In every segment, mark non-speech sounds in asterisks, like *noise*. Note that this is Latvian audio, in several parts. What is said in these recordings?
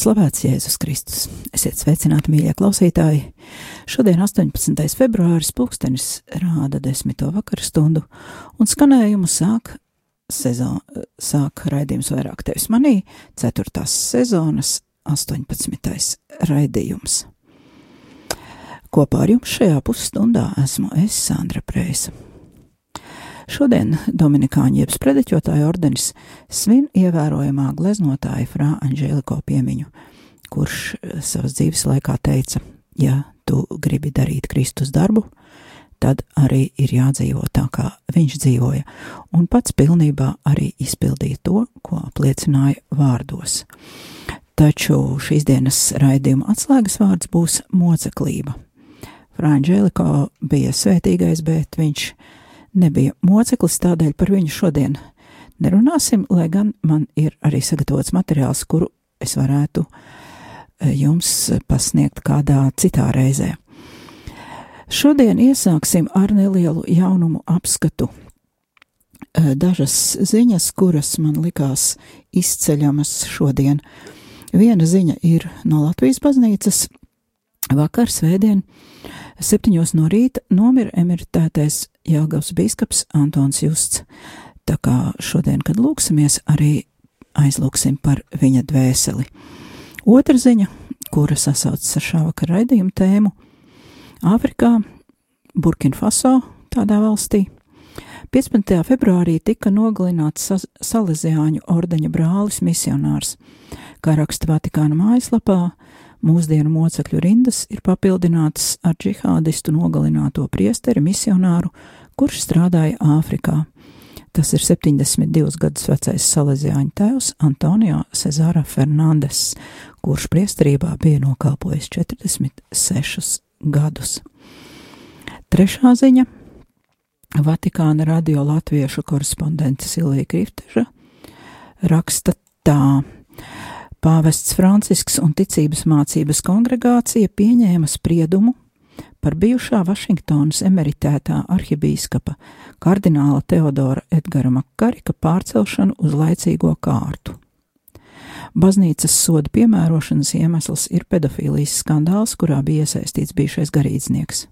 slavēts Jēzus Kristus. Esiet sveicināti, mīļie klausītāji. Šodien, 18. februāris, pulkstenis rāda desmito vakaru stundu, un skanējumu sāk, sezon, sāk raidījums vairāk tevis manī, ceturtās sezonas 18. raidījums. Kopā ar jums šajā pusstundā esmu es, Sandra Preisa. Šodien Dominikāņu jeb sprediķotāju ordenis svin ievērojamā gleznotāja Frā Anžēliko piemiņu, kurš eh, savas dzīves laikā teica, ja tu gribi darīt Kristus darbu, tad arī ir jādzīvo tā, kā viņš dzīvoja, un pats pilnībā arī izpildīja to, ko apliecināja vārdos. Taču šīs dienas raidījuma atslēgas vārds būs moceklība. Frāņģēliko bija svētīgais, bet viņš nebija moceklis, tādēļ par viņu šodien nerunāsim, lai gan man ir arī sagatavots materiāls, kuru es varētu eh, jums pasniegt kādā citā reizē. Šodien iesāksim ar nelielu jaunumu apskatu. Eh, Dažas ziņas, kuras man likās izceļamas šodien. Viena ziņa ir no Latvijas baznīcas. Vakar, svētdien, septiņos no rīta nomira emeritētais Jelgavs bīskaps Antons Justs. Tā kā šodien, kad lūksimies, arī aizlūksim par viņa dvēseli. Otra ziņa, kura sasaucas ar šā vakara raidījumu tēmu - Āfrikā, Burkina Faso, tādā valstī. 15. februārī tika nogalināts Salesiāņu ordeņa brālis misionārs, kā raksta Vatikāna mājaslapā. Mūsdienu mocekļu rindas ir papildinātas ar džihādistu nogalināto priesteri misionāru, kurš strādāja Āfrikā. Tas ir 72 gadus vecais salēzijāņu tēvs Antonio Cezara Fernandes, kurš priesterībā bija nokalpojis 46 gadus. Trešā ziņa - Vatikāna radio latviešu korespondente Silvija Krifteža raksta tā. Pāvests Francisks un ticības mācības kongregācija pieņēma spriedumu par bijušā Vašingtonas emeritētā arhibīskapa kardināla Teodora Edgara Makarika pārcelšanu uz laicīgo kārtu. Baznīcas soda piemērošanas iemesls ir pedofīlijas skandāls, kurā bija iesaistīts bijušais garīdznieks.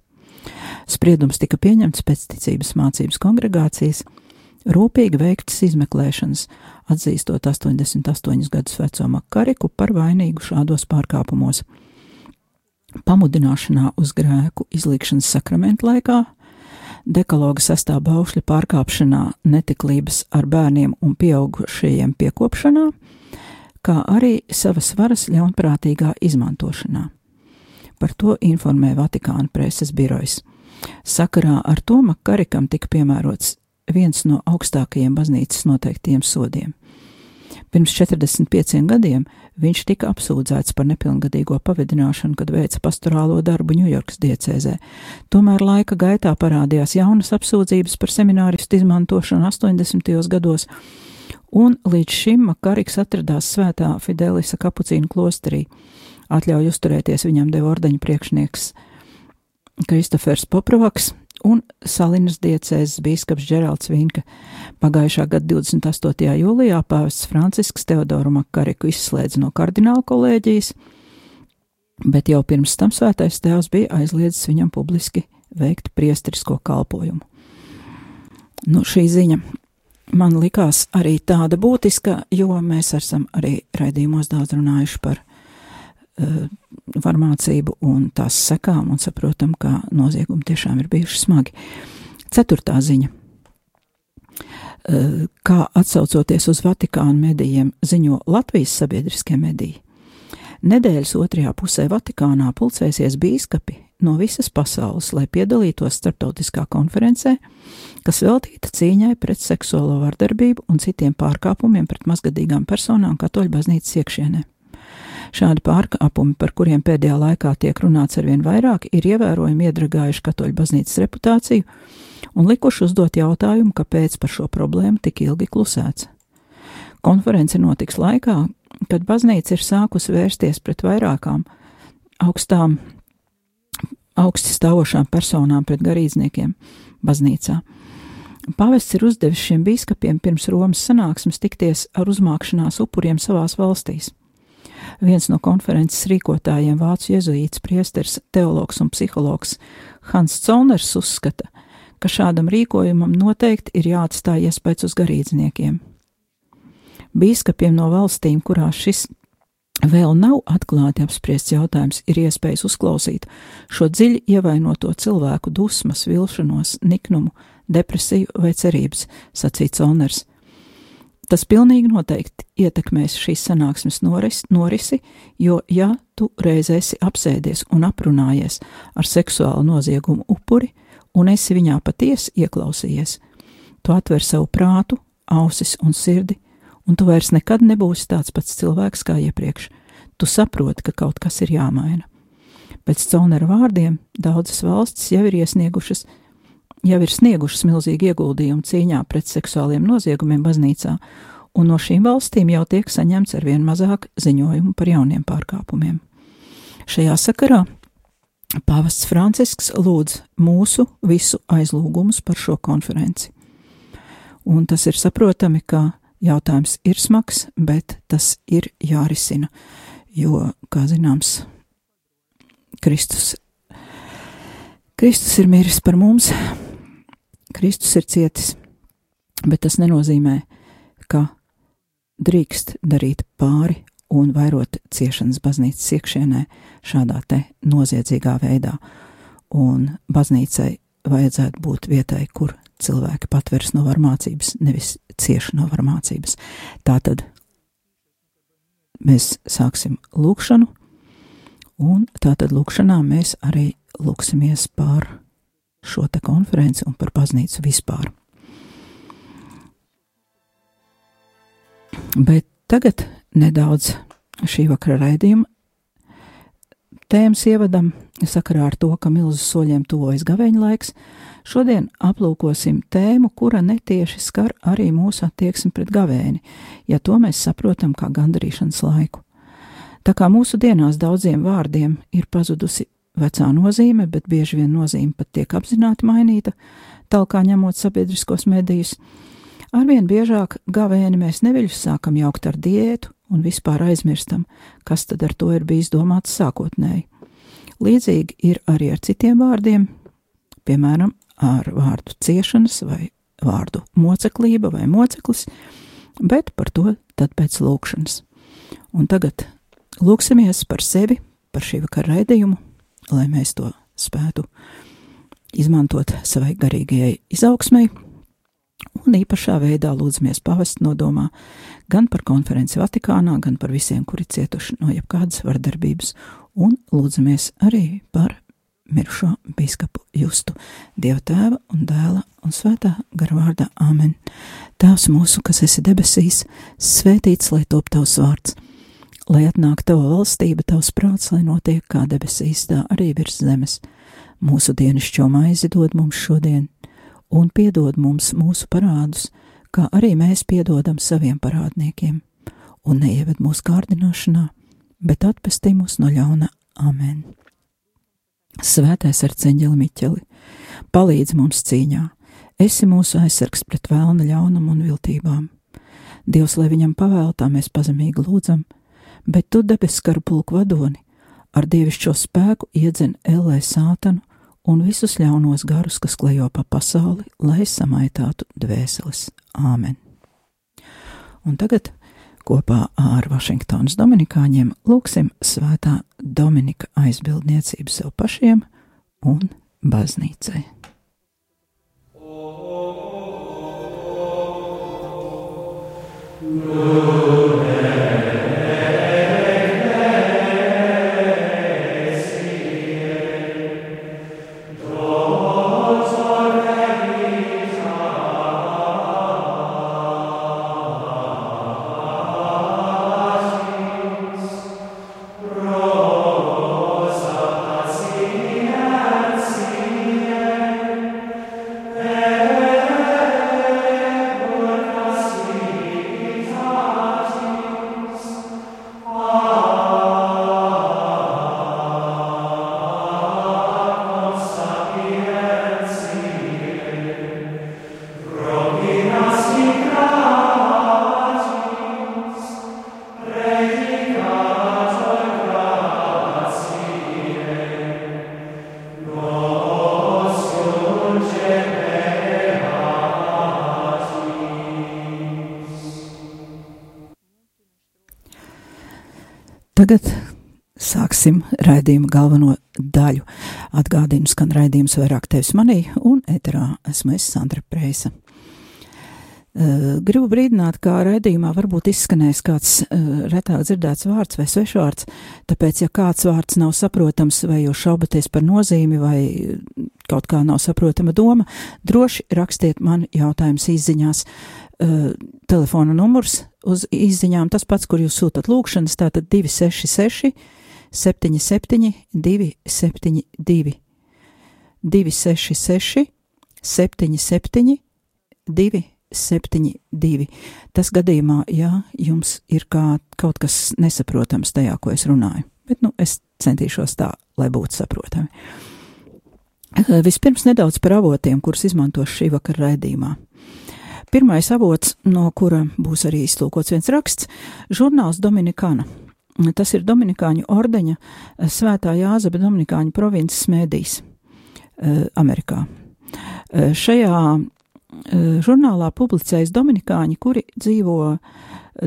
Spriedums tika pieņemts pēc ticības mācības kongregācijas, rūpīgi veiktas izmeklēšanas, atzīstot 88 gadus veco Makariku par vainīgu šādos pārkāpumos. Pamudināšanā uz grēku izlīkšanas sakramentu laikā, dekaloga sastāv baušļa pārkāpšanā, netiklības ar bērniem un pieaugušajiem piekopšanā, kā arī savas varas ļaunprātīgā izmantošanā. Par to informē Vatikāna preses birojas. Sakarā ar to Makarikam tika piemērots viens no augstākajiem baznīcas noteiktiem sodiem. Pirms 45 gadiem viņš tika apsūdzēts par nepilngadīgo pavadināšanu, kad veica pastorālo darbu Ņujorkas diecēzē. Tomēr laika gaitā parādījās jaunas apsūdzības par semināristu izmantošanu 80. gados, un līdz šim Makariks atradās svētā Fidelisa kapucīnu klosterī. Atļauju uzturēties viņam deva ordeņa priekšnieks Kristofers Poprovaks, un Salinas diecēzes bīskaps Džeralds Vinka. Pagājušā gada 28. jūlijā pāvests Francisks Teodoru Makariku izslēdza no kardināla kolēģijas, bet jau pirms tam svētais tēvs bija aizliedzis viņam publiski veikt priesterisko kalpojumu. Nu, šī ziņa man likās arī tāda būtiska, jo mēs esam arī raidījumos daudz runājuši par varmācību un tās sekām un saprotam, ka noziegumi tiešām ir bijuši smagi. Ceturtā ziņa. Uh, kā atsaucoties uz Vatikānu medijiem, ziņo Latvijas sabiedriskie mediji. Nedēļas otrajā pusē Vatikānā pulcēsies bīskapi, no visas pasaules, lai piedalītos starptautiskā konferencē, kas veltīta cīņai pret seksuālo vardarbību un citiem pārkāpumiem pret mazgadīgām personām katoļu baznīcas iekšienē. Šādi pārkāpumi, par kuriem pēdējā laikā tiek runāts arvien vairāk, ir ievērojami iedragājuši katoļu baznīcas reputāciju un likuši uzdot jautājumu, kāpēc par šo problēmu tik ilgi klusēts. Konference notiks laikā, kad baznīca ir sākusi vērsties pret vairākām augstām, augsti stāvošām personām, pret garīdzniekiem baznīcā. Pavests ir uzdevis šiem biskupiem pirms Romas sanāksmes tikties ar uzmākšanās upuriem savās valstīs. Viens no konferences rīkotājiem, vācu jezuīts, priesteris, teologs un psihologs Hans Colners uzskata, ka šādam rīkojumam noteikti ir jāatstāj iespējas uz garīdzniekiem. Bīskapiem no valstīm, kurās šis vēl nav atklāti apspriests jautājums, ir iespējas uzklausīt šo dziļi ievainoto cilvēku dusmas, vilšanos, niknumu, depresiju vai cerības, sacīja Colners. Tas pilnīgi noteikti ietekmēs šīs sanāksmes noris, norisi, jo, ja tu reiz esi apsēdies un aprunājies ar seksuālu noziegumu upuri un esi viņā patiesi ieklausījies, tu atver savu prātu, ausis un sirdi un tu vairs nekad nebūsi tāds pats cilvēks kā iepriekš. Tu saproti, ka kaut kas ir jāmaina. Pēc Caunera vārdiem daudzas valstis jau ir iesniegušas, jau ir sniegušas milzīgu ieguldījumu cīņā pret seksuāliem noziegumiem baznīcā, un no šīm valstīm jau tiek saņemts arvien mazāk ziņojumu par jauniem pārkāpumiem. Šajā sakarā Pāvests Francisks lūdz mūsu visu aizlūgumus par šo konferenci. Un tas ir saprotami, ka Jautājums ir smags, bet tas ir jārisina, jo, kā zināms, Kristus, Kristus ir miris par mums, Kristus ir cietis, bet tas nenozīmē, ka drīkst darīt pāri un vairot ciešanas baznīcas iekšienē šādā te noziedzīgā veidā, un baznīcai vajadzētu būt vietai, kur cilvēki patveras no varmācības, nevis cieši no varmācības. Tātad mēs sāksim lūkšanu, un tātad lūkšanā mēs arī lūksimies par šo te konferenci un par baznīcu vispār. Bet tagad nedaudz šī vakara raidījuma tēmas ievadam sakarā ar to, ka milzu soļiem tuvojas gaveņa laiks, Šodien aplūkosim tēmu, kura netieši skar arī mūsu attieksmi pret gavēni, ja to mēs saprotam kā gandarīšanas laiku. Tā kā mūsu dienās daudziem vārdiem ir pazudusi vecā nozīme, bet bieži vien nozīme pat tiek apzināti mainīta, talkā ņemot sabiedriskos medijus, arvien biežāk gavēni mēs neviļus sākam jaukt ar diētu un vispār aizmirstam, kas tad ar to ir bijis domāts sākotnēji. Līdzīgi ir arī ar citiem vārdiem, piemēram, ar vārdu ciešanas vai vārdu moceklība vai moceklis, bet par to tad pēc lūkšanas. Un tagad lūksimies par sevi, par šī vakara raidījumu, lai mēs to spētu izmantot savai garīgajai izaugsmai, un īpašā veidā lūdzamies pavest nodomā gan par konferenci Vatikānā, gan par visiem, kuri cietuši no jebkādas vardarbības, un lūdzamies arī par mirušo biskupu Justu, Dieva tēva un dēla un svētā gara vārdā Āmen. Tēvs mūsu, kas esi debesīs, svētīts lai top tavs vārds, lai atnāk tava valstība, tavs prāts, lai notiek kā debesīs, tā arī virs zemes. Mūsu dienascho maizi dod mums šodien, un piedod mums mūsu parādus, kā arī mēs piedodam saviem parādniekiem, un neieved mūsu kārdināšanā, bet atpestī mūs no ļauna Āmen. Svētais ar ceņģeli Miķeli, palīdz mums cīņā, esi mūsu aizsargs pret vēlna ļaunumu un viltībām. Dievs, lai viņam pavēltā mēs pazemīgi lūdzam, bet tu debes karu pulku vadoni, ar dievišķo spēku iedzen ellē sātanu un visus ļaunos garus, kas klejo pa pasauli, lai samaitātu dvēseles. Āmen! Un tagad kopā ar Vašingtonas Dominikāņiem lūksim svētā Dominika aizbildniecību sev pašiem un baznīcai. Tagad sāksim raidījuma galveno daļu. Atgādinu, skan raidījums vairāk tevis manī, un eterā esmu es Sandra Preisa. Uh, gribu brīdināt, kā raidījumā varbūt izskanēs kāds uh, retāk dzirdēts vārds vai svešvārds, tāpēc, ja kāds vārds nav saprotams, vai jūs šaubaties par nozīmi, vai kaut kā nav saprotama doma, droši rakstiet man jautājumus izziņās. Uh, telefona numurs uz izziņām tas pats, kur jūs sūtat lūkšanas, tātad 266 77 272 266 77 272. Tas gadījumā, ja jums ir kā, kaut kas nesaprotams tajā, ko es runāju, bet nu, es centīšos tā, lai būtu saprotami. Eh, vispirms nedaudz par avotiem, kurus izmantošu šī vakara raidījumā. Pirmais avots, no kura būs arī iztulkots viens raksts - žurnāls Dominikana Tas ir Dominikāņu ordeņa eh, Svētā Jāzeba Dominikāņu provinces mēdīs eh, Amerikā. Šajā žurnālā publicējas Dominikāņi, kuri dzīvo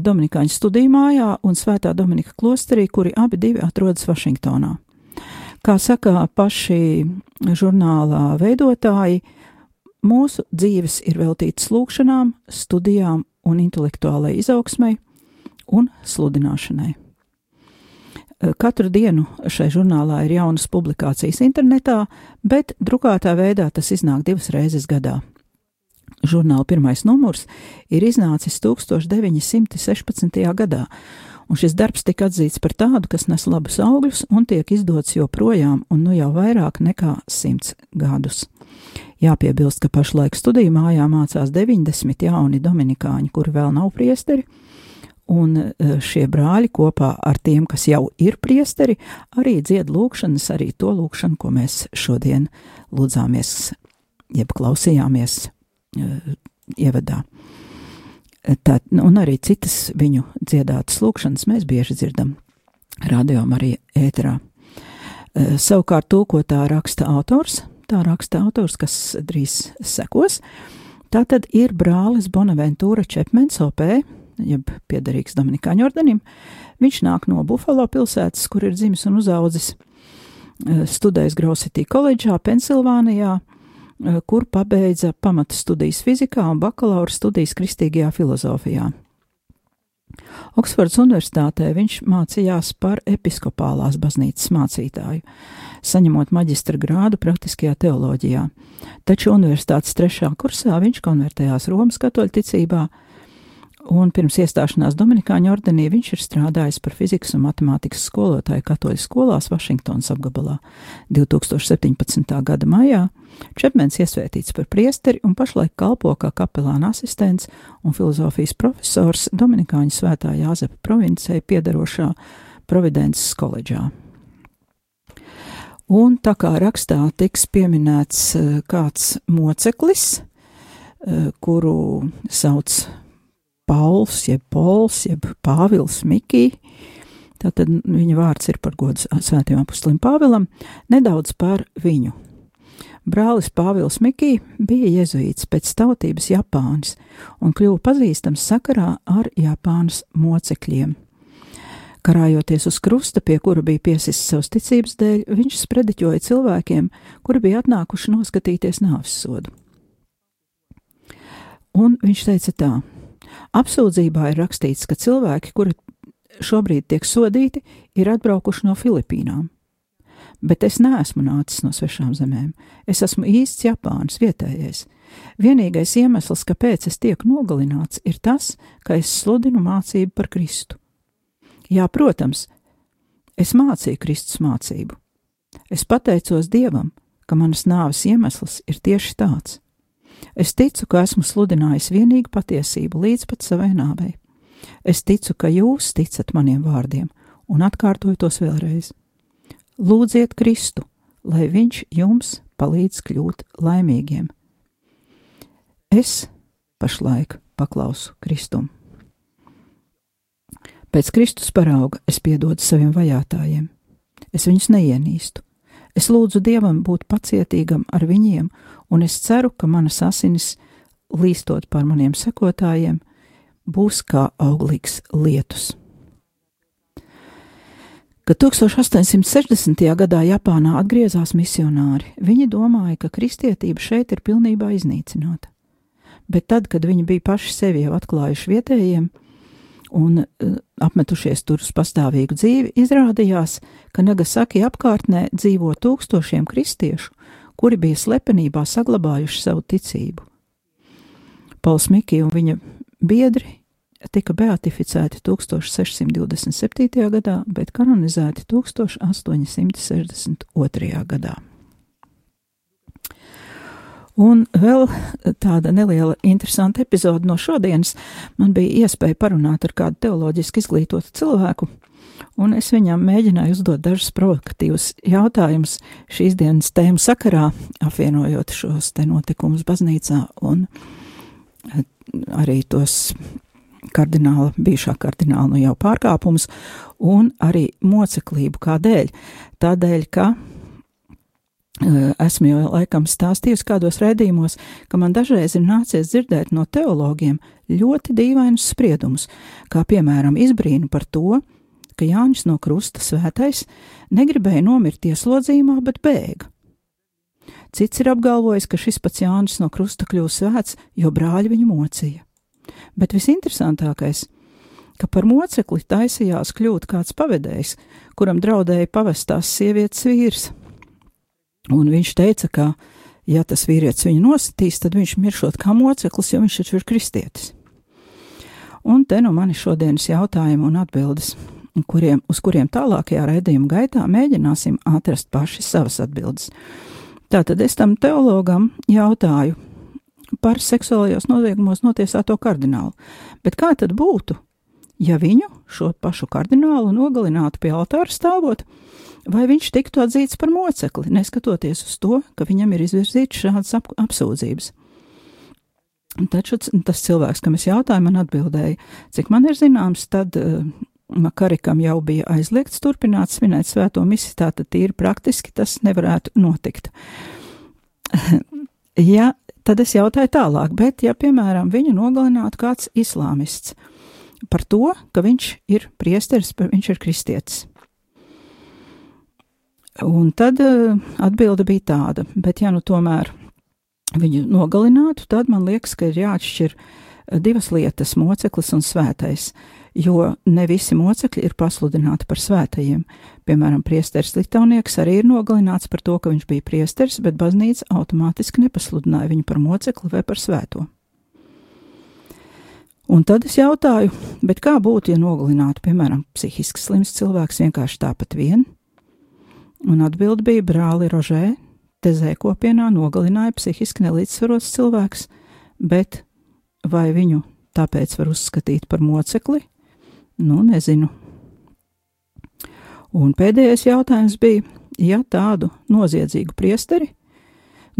Dominikāņu studiju mājā un Svētā Dominika klosterī, kuri abi divi atrodas Vašingtonā. Kā saka paši žurnālā veidotāji, mūsu dzīves ir veltītas lūkšanām, studijām un intelektuālai izaugsmai un sludināšanai. Katru dienu šai žurnālā ir jaunas publikācijas internetā, bet drukātā veidā tas iznāk divas reizes gadā. Žurnāla pirmais numurs ir iznācis 1916. gadā, un šis darbs tika atzīts par tādu, kas nes labus augļus un tiek izdots joprojām un nu jau vairāk nekā simts gadus. Jāpiebilst, ka pašlaik studiju mājā mācās 90 jauni dominikāņi, kuri vēl nav priesteri, Un e, šie brāļi kopā ar tiem, kas jau ir priesteri, arī dzied lūkšanas, arī to lūkšanu, ko mēs šodien lūdzāmies, jeb klausījāmies uh, ievadā. Tā, un arī citas viņu dziedātas lūkšanas mēs bieži dzirdam radio arī ēterā. Uh, savukārt tulkotā raksta autors, tā raksta autors, kas drīz sekos, tā tad ir brālis Bonaventūra Čepmens OP, jeb piederīgs Dominikāņu ordenim. Viņš nāk no Buffalo pilsētas, kur ir dzimis un uzaudzis, eh, studējis Grausitī koledžā, Pensilvānijā, eh, kur pabeidza pamata studijas fizikā un bakalaura studijas kristīgajā filozofijā. Oksfords Universitātē viņš mācījās par episkopālās baznīcas mācītāju, saņemot maģistra grādu praktiskajā teoloģijā, taču universitātes trešā kursā viņš konvertējās Romas katoļu ticībā, Un pirms iestāšanās Dominikāņu ordenī viņš ir strādājis par fizikas un matemātikas skolotāju katoļu skolās Vašingtonas apgabalā. 2017. gada maijā Čepmens iesvētīts par priesteri un pašlaik kalpo kā kapelāna asistents un filozofijas profesors Dominikāņu svētā Jāzepa provincei piedarošā Providences koledžā. Un tā kā rakstā tiks pieminēts eh, kāds moceklis, eh, kuru sauc Pauls, jeb Pols, jeb Pāvils Mikī. Tātad viņa vārds ir par godu svētajam apustlim Pāvilam, nedaudz par viņu. Brālis Pāvils Mikī bija jezuīts pēc tautības Japānis un kļuva pazīstams sakarā ar Japānas mocekļiem. Karājoties uz krusta, pie kura bija piesists savas ticības dēļ, viņš sprediķoja cilvēkiem, kuri bija atnākuši noskatīties nāves sodu. Un viņš teica tā: Apsūdzībā ir rakstīts, ka cilvēki, kuri šobrīd tiek sodīti, ir atbraukuši no Filipīnām. Bet es neesmu nācis no svešām zemēm. Es esmu īsts Japāns, vietējais. Vienīgais iemesls, kāpēc es tieku nogalināts, ir tas, ka es sludinu mācību par Kristu. Jā, protams, es mācīju Kristus mācību. Es pateicos Dievam, ka manas nāves iemesls ir tieši tāds. Es ticu, ka esmu sludinājis vienīgu patiesību līdz pat savai nāvei. Es ticu, ka jūs ticat maniem vārdiem, un atkārtoju tos vēlreiz. Lūdziet Kristu, lai Viņš jums palīdz kļūt laimīgiem. Es pašlaik paklausu Kristum. Pēc Kristus parauga es piedodu saviem vajātajiem. Es viņus neienīstu. Es lūdzu Dievam būt pacietīgam ar viņiem un es ceru, ka manas asinis, līstot par maniem sekotājiem, būs kā auglīgs lietus. Kad 1860. gadā Japānā atgriezās misionāri, viņi domāja, ka kristietība šeit ir pilnībā iznīcināta. Bet tad, kad viņi bija paši sevi jau atklājuši vietējiem un uh, apmetušies tur uz pastāvīgu dzīvi, izrādījās, ka Nagasaki apkārtnē dzīvo tūkstošiem kristiešu, kuri bija slepenībā saglabājuši savu ticību. Pauls Mikī un viņa biedri tika beatificēti 1627. gadā, bet kanonizēti 1862. gadā. Un vēl tāda neliela interesanta epizode no šodienas. Man bija iespēja parunāt ar kādu teoloģiski izglītotu cilvēku, un es viņam mēģināju uzdot dažus provokatīvus jautājumus šīs dienas tēmu sakarā, apvienojot šos te notikumus baznīcā un arī tos kardināla, bijušā kardināla nu jau pārkāpums, un arī moceklību. Kādēļ? Tādēļ, ka esmu jau laikam stāstījusi kādos redzījumos, ka man dažreiz ir nācies dzirdēt no teologiem ļoti dīvainus spriedumus, kā piemēram izbrīnu par to, ka Jānis no Krusta svētais negribēja nomirt ieslodzījumā, bet bēga. Cits ir apgalvojis, ka šis pats Jānis no Krusta kļūst svēts, jo brāļi viņu mocīja. Bet visinteresantākais, ka par mocekli taisījās kļūt kāds pavedējs, kuram draudēja pavestās sievietes vīrs. Un viņš teica, ka, ja tas vīrietis viņu nositīs, tad viņš miršot kā moceklis, jo viņš taču ir kristietis. Un te nu mani šodienas jautājumi un atbildes, kuriem, uz kuriem tālākajā raidījuma gaitā mēģināsim atrast paši savas atbildes. Tātad es tam teologam jautāju, par seksuālajos noziegumos notiesāto kardinālu. Bet kā tad būtu, ja viņu, šo pašu kardinālu, nogalinātu pie altāra stāvot, vai viņš tiktu atzīts par mocekli, neskatoties uz to, ka viņam ir izvirzīts šādas ap apsūdzības? Taču tas cilvēks, kam es jautāju, man atbildēja, cik man ir zināms, tad uh, Makarikam jau bija aizliegts turpināt svinēt svēto misiju, tātad tīri praktiski tas nevarētu notikt. *laughs* ja Tad es jautāju tālāk, bet ja, piemēram, viņu nogalinātu kāds islāmists par to, ka viņš ir priesteris, viņš ir kristietis. Un tad uh, atbilde bija tāda, bet ja nu tomēr viņu nogalinātu, tad man liekas, ka ir jāatšķir divas lietas - moceklis un svētais jo ne visi mocekļi ir pasludināti par svētajiem. Piemēram, priesteris Litānieks arī ir nogalināts par to, ka viņš bija priesteris, bet baznīca automātiski nepasludināja viņu par mocekli vai par svēto. Un tad es jautāju, kā būtu, ja nogalinātu, piemēram, psihiski slims cilvēks vienkārši tāpat vien? Un atbild bija brāli Rožē, Tezē kopienā nogalināja psihiski nelīdzsvarots cilvēks, bet vai viņu tāpēc var uzskatīt par mocekli, Nu, nezinu. Un pēdējais jautājums bija, ja tādu noziedzīgu priesteri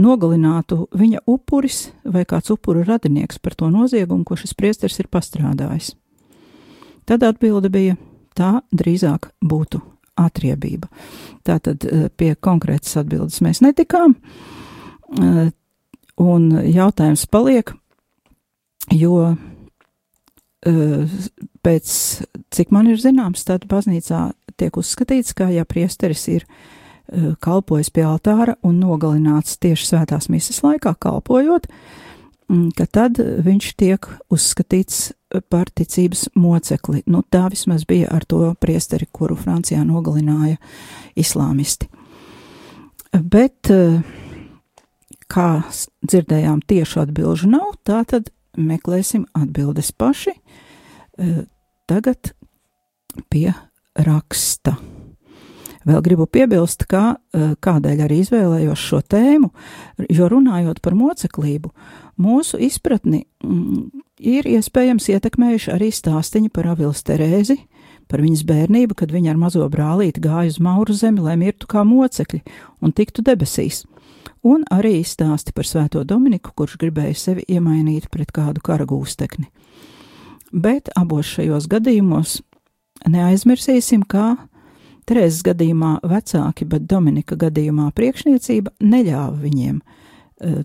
nogalinātu viņa upuris vai kāds upura radinieks par to noziegumu, ko šis priesteris ir pastrādājis. Tad atbilde bija, tā drīzāk būtu atriebība. Tātad eh, pie konkrētas atbildes mēs netikām, eh, un jautājums paliek, jo pēc cik man ir zināms, tad baznīcā tiek uzskatīts, ka ja priesteris ir kalpojis pie altāra un nogalināts tieši svētās misijas laikā, kalpojot, ka tad viņš tiek uzskatīts par ticības mocekli. Nu, tā vismaz bija ar to priesteri, kuru Francijā nogalināja islāmisti. Bet, kā dzirdējām, tiešu atbilžu nav, tā tad meklēsim atbildes paši. Tagad pie raksta. Vēl gribu piebilst, ka e, kādēļ arī izvēlējos šo tēmu, jo runājot par moceklību, mūsu izpratni mm, ir iespējams ietekmējuši arī stāstiņi par Avilas Terēzi, par viņas bērnību, kad viņa ar mazo brālīti gāja uz Mauru zemi, lai mirtu kā mocekļi un tiktu debesīs un arī izstāsti par Svēto Dominiku, kurš gribēja sevi iemainīt pret kādu kara gūstekni. Bet abos šajos gadījumos neaizmirsīsim, kā Terēzes gadījumā vecāki, bet Dominika gadījumā priekšniecība neļāva viņiem uh,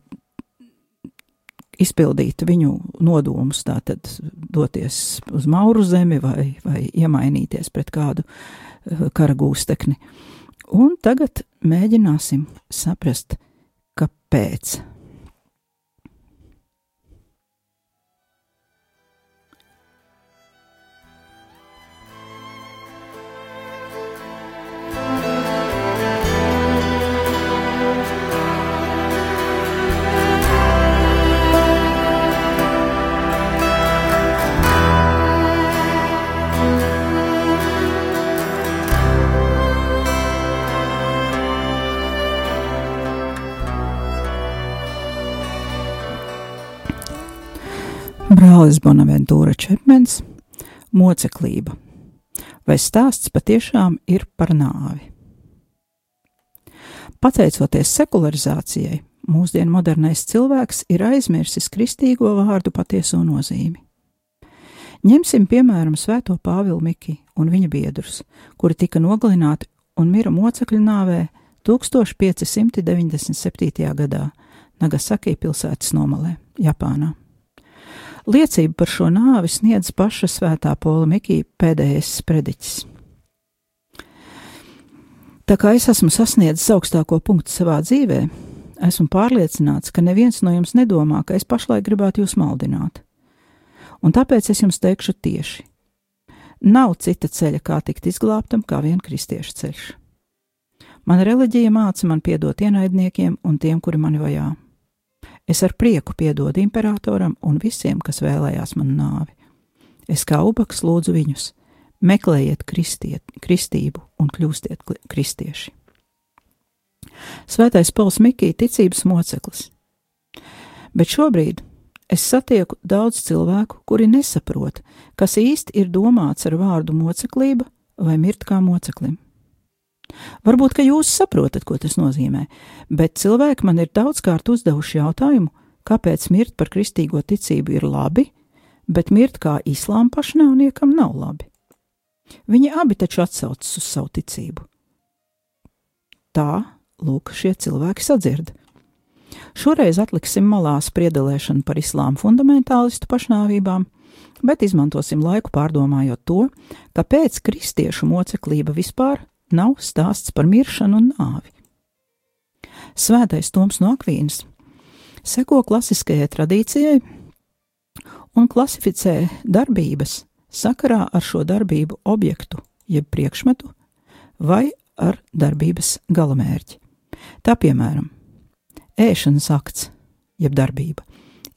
izpildīt viņu nodomus, tātad doties uz Mauru zemi vai, vai iemainīties pret kādu eh, kara gūstekni. Un tagad mēģināsim saprast, kāpēc. Brālis Bonaventūra Čepmens - moceklība. Vai stāsts patiešām ir par nāvi? Pateicoties sekularizācijai, mūsdienu modernais cilvēks ir aizmirsis kristīgo vārdu patieso nozīmi. Ņemsim piemēram Svēto Pāvilu Miki un viņa biedrus, kuri tika nogalināti un mira mocekļu nāvē 1597. gadā Nagasaki pilsētas nomalē, Japānā. Liecību par šo nāvi sniedz paša svētā Pola Mikija pēdējais sprediķis. Tā kā es esmu sasniedzis augstāko punktu savā dzīvē, esmu pārliecināts, ka neviens no jums nedomā, ka es pašlaik gribētu jūs maldināt. Un tāpēc es jums teikšu tieši: nav cita ceļa, kā tikt izglābtam, kā vien kristiešu ceļš. Mana reliģija māca man piedot ienaidniekiem un tiem, kuri mani vajā. Es ar prieku piedodu imperatoram un visiem, kas vēlējās man nāvi. Es kā ubaks lūdzu viņus: meklējiet kristiet, kristību un kļūstiet kristieši. Svētais Pols Mikī ticības moceklis. Bet šobrīd es satieku daudz cilvēku, kuri nesaprot, kas īsti ir domāts ar vārdu moceklība vai mirt kā moceklim. Varbūt, ka jūs saprotat, ko tas nozīmē, bet cilvēki man ir daudzkārt uzdevuši jautājumu, kāpēc mirt par kristīgo ticību ir labi, bet mirt kā islāma pašnāvniekam nav labi. Viņi abi taču atsaucas uz savu ticību. Tā, lūk, šie cilvēki sadzird. Šoreiz atliksim malā spriedelēšanu par islāma fundamentālistu pašnāvībām, bet izmantosim laiku pārdomājot to, kāpēc kristiešu moceklība vispār nav stāsts par miršanu un nāvi. Svētais Toms no Akvīnas seko klasiskajai tradīcijai un klasificē darbības sakarā ar šo darbību objektu, jeb priekšmetu, vai ar darbības galamērķi. Tā piemēram, ēšanas akts, jeb darbība,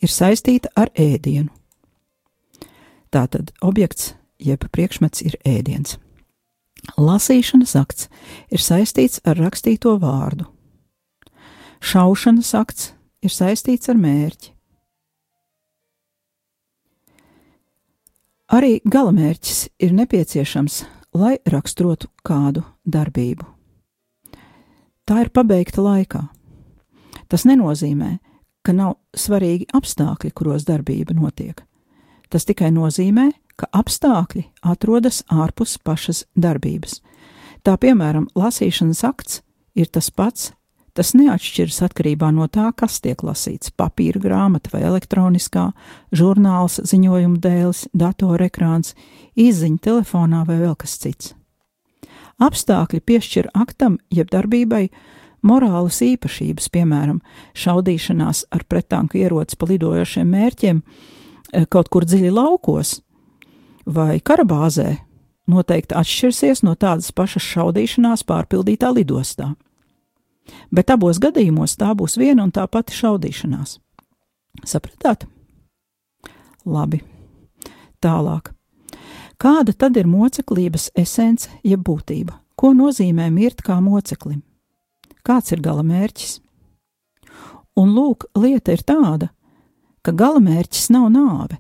ir saistīta ar ēdienu. Tātad objekts jeb priekšmets ir ēdiens. Lasīšanas akts ir saistīts ar rakstīto vārdu. Šaušanas akts ir saistīts ar mērķi. Arī galamērķis ir nepieciešams, lai raksturotu kādu darbību. Tā ir pabeigta laikā. Tas nenozīmē, ka nav svarīgi apstākļi, kuros darbība notiek. Tas tikai nozīmē, ka apstākļi atrodas ārpus pašas darbības. Tā piemēram, lasīšanas akts ir tas pats, tas neatšķiras atkarībā no tā, kas tiek lasīts - papīra grāmata vai elektroniskā, žurnāls, ziņojuma dēls, datorekrāns, izziņa telefonā vai vēl kas cits. Apstākļi piešķir aktam jeb darbībai morālas īpašības, piemēram, šaudīšanās ar pretanku ieroci pa lidojošiem mērķiem eh, kaut kur dziļi laukos, vai karabāzē noteikti atšķirsies no tādas pašas šaudīšanās pārpildītā lidostā. Bet abos gadījumos tā būs viena un tā pati šaudīšanās. Sapratāt? Labi. Tālāk. Kāda tad ir moceklības esence, jeb būtība? Ko nozīmē mirt kā moceklim? Kāds ir gala mērķis? Un lūk, lieta ir tāda, ka gala mērķis nav nāve,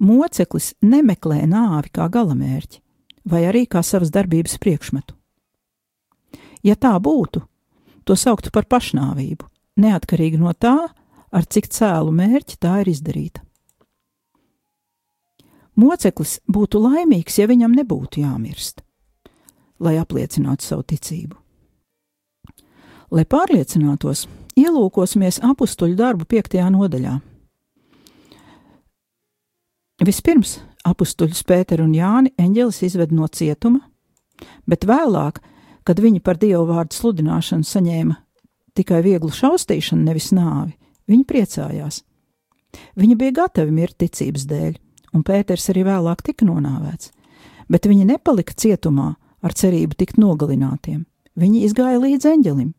Moceklis nemeklē nāvi kā galamērķi, vai arī kā savas darbības priekšmetu. Ja tā būtu, to sauktu par pašnāvību, neatkarīgi no tā, ar cik cēlu mērķi tā ir izdarīta. Moceklis būtu laimīgs, ja viņam nebūtu jāmirst, lai apliecinātu savu ticību. Lai pārliecinātos, ielūkosimies apakstuļu darbu piektajā nodaļā. Vispirms apstuļus Pēteru un Jāni eņģelis izved no cietuma, bet vēlāk, kad viņi par dievu vārdu sludināšanu saņēma tikai vieglu šaustīšanu, nevis nāvi, viņi priecājās. Viņi bija gatavi mirt ticības dēļ, un Pēters arī vēlāk tika nonāvēts, bet viņi nepalika cietumā ar cerību tikt nogalinātiem. Viņi izgāja līdz eņģelim.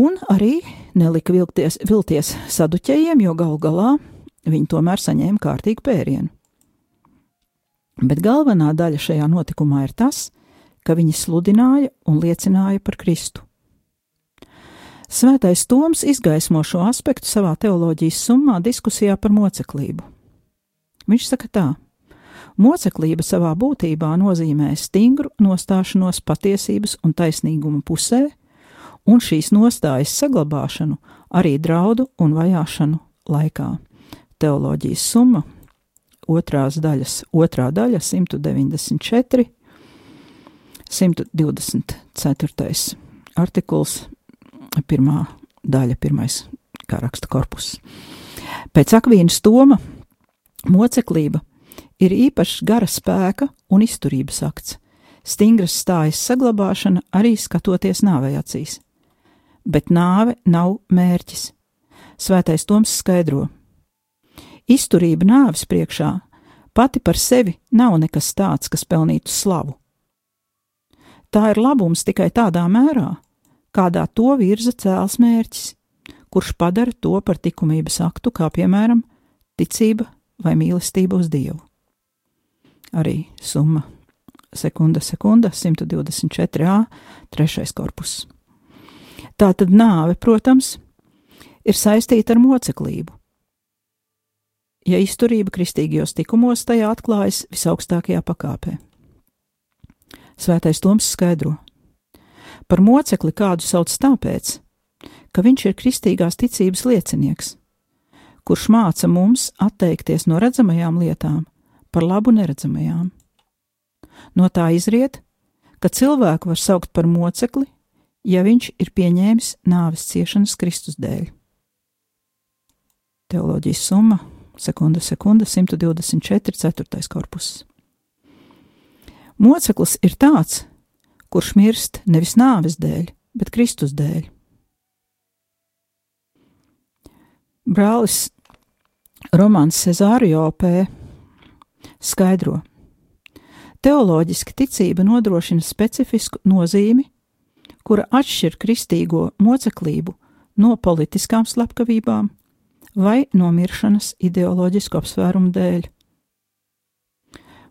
Un arī nelika vilties, vilties saduķējiem, jo galu galā viņi tomēr saņēma kārtīgu pērienu. Bet galvenā daļa šajā notikumā ir tas, ka viņi sludināja un liecināja par Kristu. Svētais Toms izgaismo šo aspektu savā teoloģijas summā diskusijā par moceklību. Viņš saka tā: Moceklība savā būtībā nozīmē stingru nostāšanos patiesības un taisnīguma pusē, un šīs nostājas saglabāšanu arī draudu un vajāšanu laikā. Teoloģijas summa, otrās daļas, otrā daļa 194, 124. artikuls pirmā daļa, pirmais kā raksta korpus. Pēc akvīnas toma moceklība ir īpašs gara spēka un izturības akts, stingras stājas saglabāšana arī skatoties nāvei acīs. Bet nāve nav mērķis. Svētais Toms skaidro: Izturība nāves priekšā pati par sevi nav nekas tāds, kas pelnītu slavu. Tā ir labums tikai tādā mērā, kādā to virza cēls mērķis, kurš padara to par likumības aktu, kā piemēram ticība vai mīlestība uz Dievu. Arī summa sekunda, sekunda 124a, trešais korpus. Tā tad nāve, protams, ir saistīta ar moceklību. Ja izturība kristīgajos tikumos tajā atklājas visaugstākajā pakāpē. Svētais Toms skaidro, Par mocekli kādu sauc tāpēc, ka viņš ir kristīgās ticības liecinieks, kurš māca mums atteikties no redzamajām lietām par labu neredzamajām. No tā izriet, ka cilvēku var saukt par mocekli, ja viņš ir pieņēmis nāves ciešanas Kristus dēļ. Teoloģijas summa, sekunda, sekunda, 124, 4. korpus. Moceklis ir tāds, kurš mirst nevis nāves dēļ, bet Kristus dēļ. Brālis Romans Cezārio P. skaidro: Teoloģiski ticība nodrošina specifisku nozīmi, kura atšķir kristīgo moceklību no politiskām slepkavībām vai no miršanas ideoloģisku apsvērumu dēļ.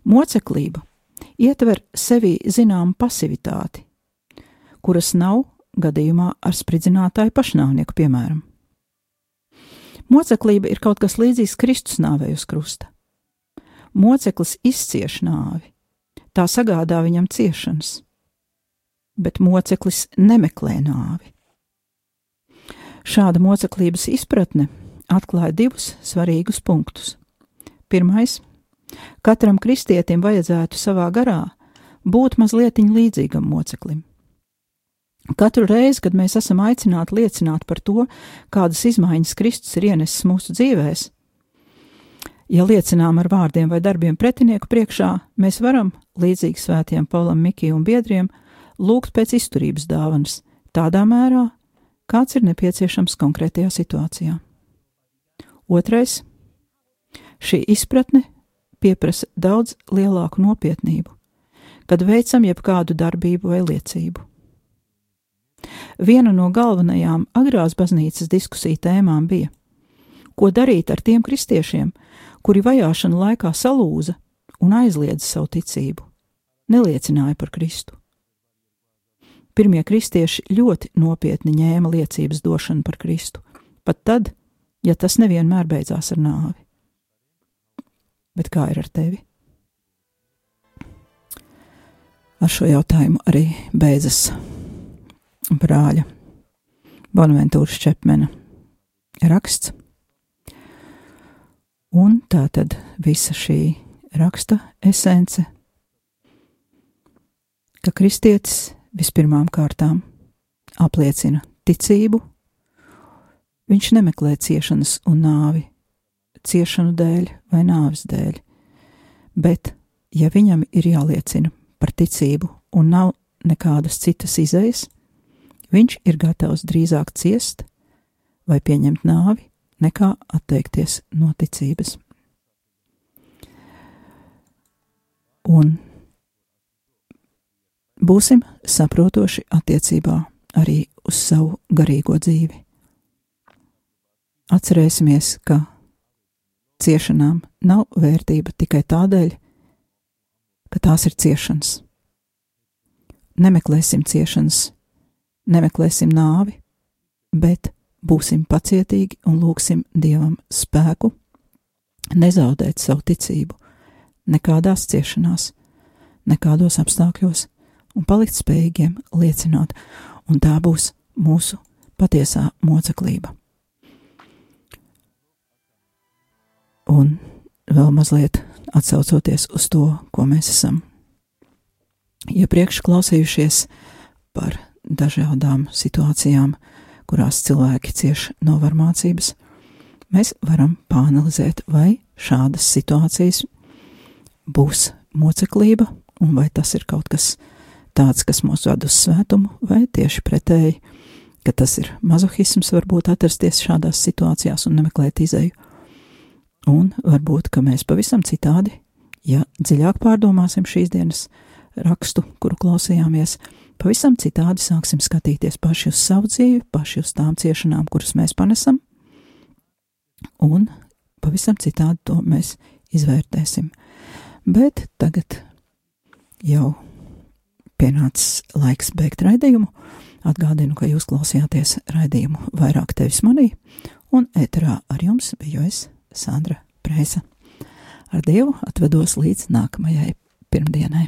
Moceklība ietver sevī zināmu pasivitāti, kuras nav gadījumā ar spridzinātāju pašnāvnieku, piemēram. Moceklība ir kaut kas līdzīgs Kristus nāvei uz krusta. Moceklis izcieš nāvi, tā sagādā viņam ciešanas, bet moceklis nemeklē nāvi. Šāda moceklības izpratne atklāja divus svarīgus punktus. Pirmais Katram kristietim vajadzētu savā garā būt mazliet līdzīgam moceklim. Katru reizi, kad mēs esam aicināti liecināt par to, kādas izmaiņas Kristus ir ienesis mūsu dzīvēm, ja liecinām ar vārdiem vai darbiem pretinieku priekšā, mēs varam, līdzīgi svētiem Paulam, Mikijam un biedriem, lūgt pēc izturības dāvanas, tādā mērā, kāds ir nepieciešams konkrētajā situācijā. Otrais - šī izpratne pieprasa daudz lielāku nopietnību, kad veicam jebkādu darbību vai liecību. Viena no galvenajām agrās baznīcas diskusiju tēmām bija, ko darīt ar tiem kristiešiem, kuri vajāšana laikā salūza un aizliedza savu ticību, neliecināja par Kristu. Pirmie kristieši ļoti nopietni ņēma liecības došanu par Kristu, pat tad, ja tas nevienmēr beidzās ar nāvi bet kā ir ar tevi? Ar šo jautājumu arī beidzas brāļa Bonaventūras Čepmena raksts. Un tā tad visa šī raksta esence, ka kristietis vispirmām kārtām apliecina ticību, viņš nemeklē ciešanas un nāvi, ciešanu dēļ vai nāves dēļ, bet, ja viņam ir jāliecina par ticību un nav nekādas citas izējas, viņš ir gatavs drīzāk ciest vai pieņemt nāvi, nekā atteikties no ticības. Un būsim saprotoši attiecībā arī uz savu garīgo dzīvi. Atcerēsimies, ka ciešanām nav vērtība tikai tādēļ, ka tās ir ciešanas. Nemeklēsim ciešanas, nemeklēsim nāvi, bet būsim pacietīgi un lūgsim Dievam spēku, nezaudēt savu ticību nekādās ciešanās, nekādos apstākļos, un palikt spējīgiem liecināt, un tā būs mūsu patiesā moceklība. Un vēl mazliet atsaucoties uz to, ko mēs esam iepriekš klausījušies par dažādām situācijām, kurās cilvēki cieš no varmācības, mēs varam pāanalizēt, vai šādas situācijas būs moceklība, un vai tas ir kaut kas tāds, kas mūs ved uz svētumu, vai tieši pretēji, ka tas ir mazohisms, varbūt atrasties šādās situācijās un nemeklēt izēju. Un varbūt, ka mēs pavisam citādi, ja dziļāk pārdomāsim šīs dienas rakstu, kuru klausījāmies, pavisam citādi sāksim skatīties paši uz savu dzīvi, paši uz tām ciešanām, kuras mēs panesam, un pavisam citādi to mēs izvērtēsim. Bet tagad jau pienācis laiks beigt raidījumu. Atgādinu, ka jūs klausījāties raidījumu vairāk tevis manī, un ēterā ar jums biju es, Sandra Prēsa. Ar Dievu atvedos līdz nākamajai pirmdienai.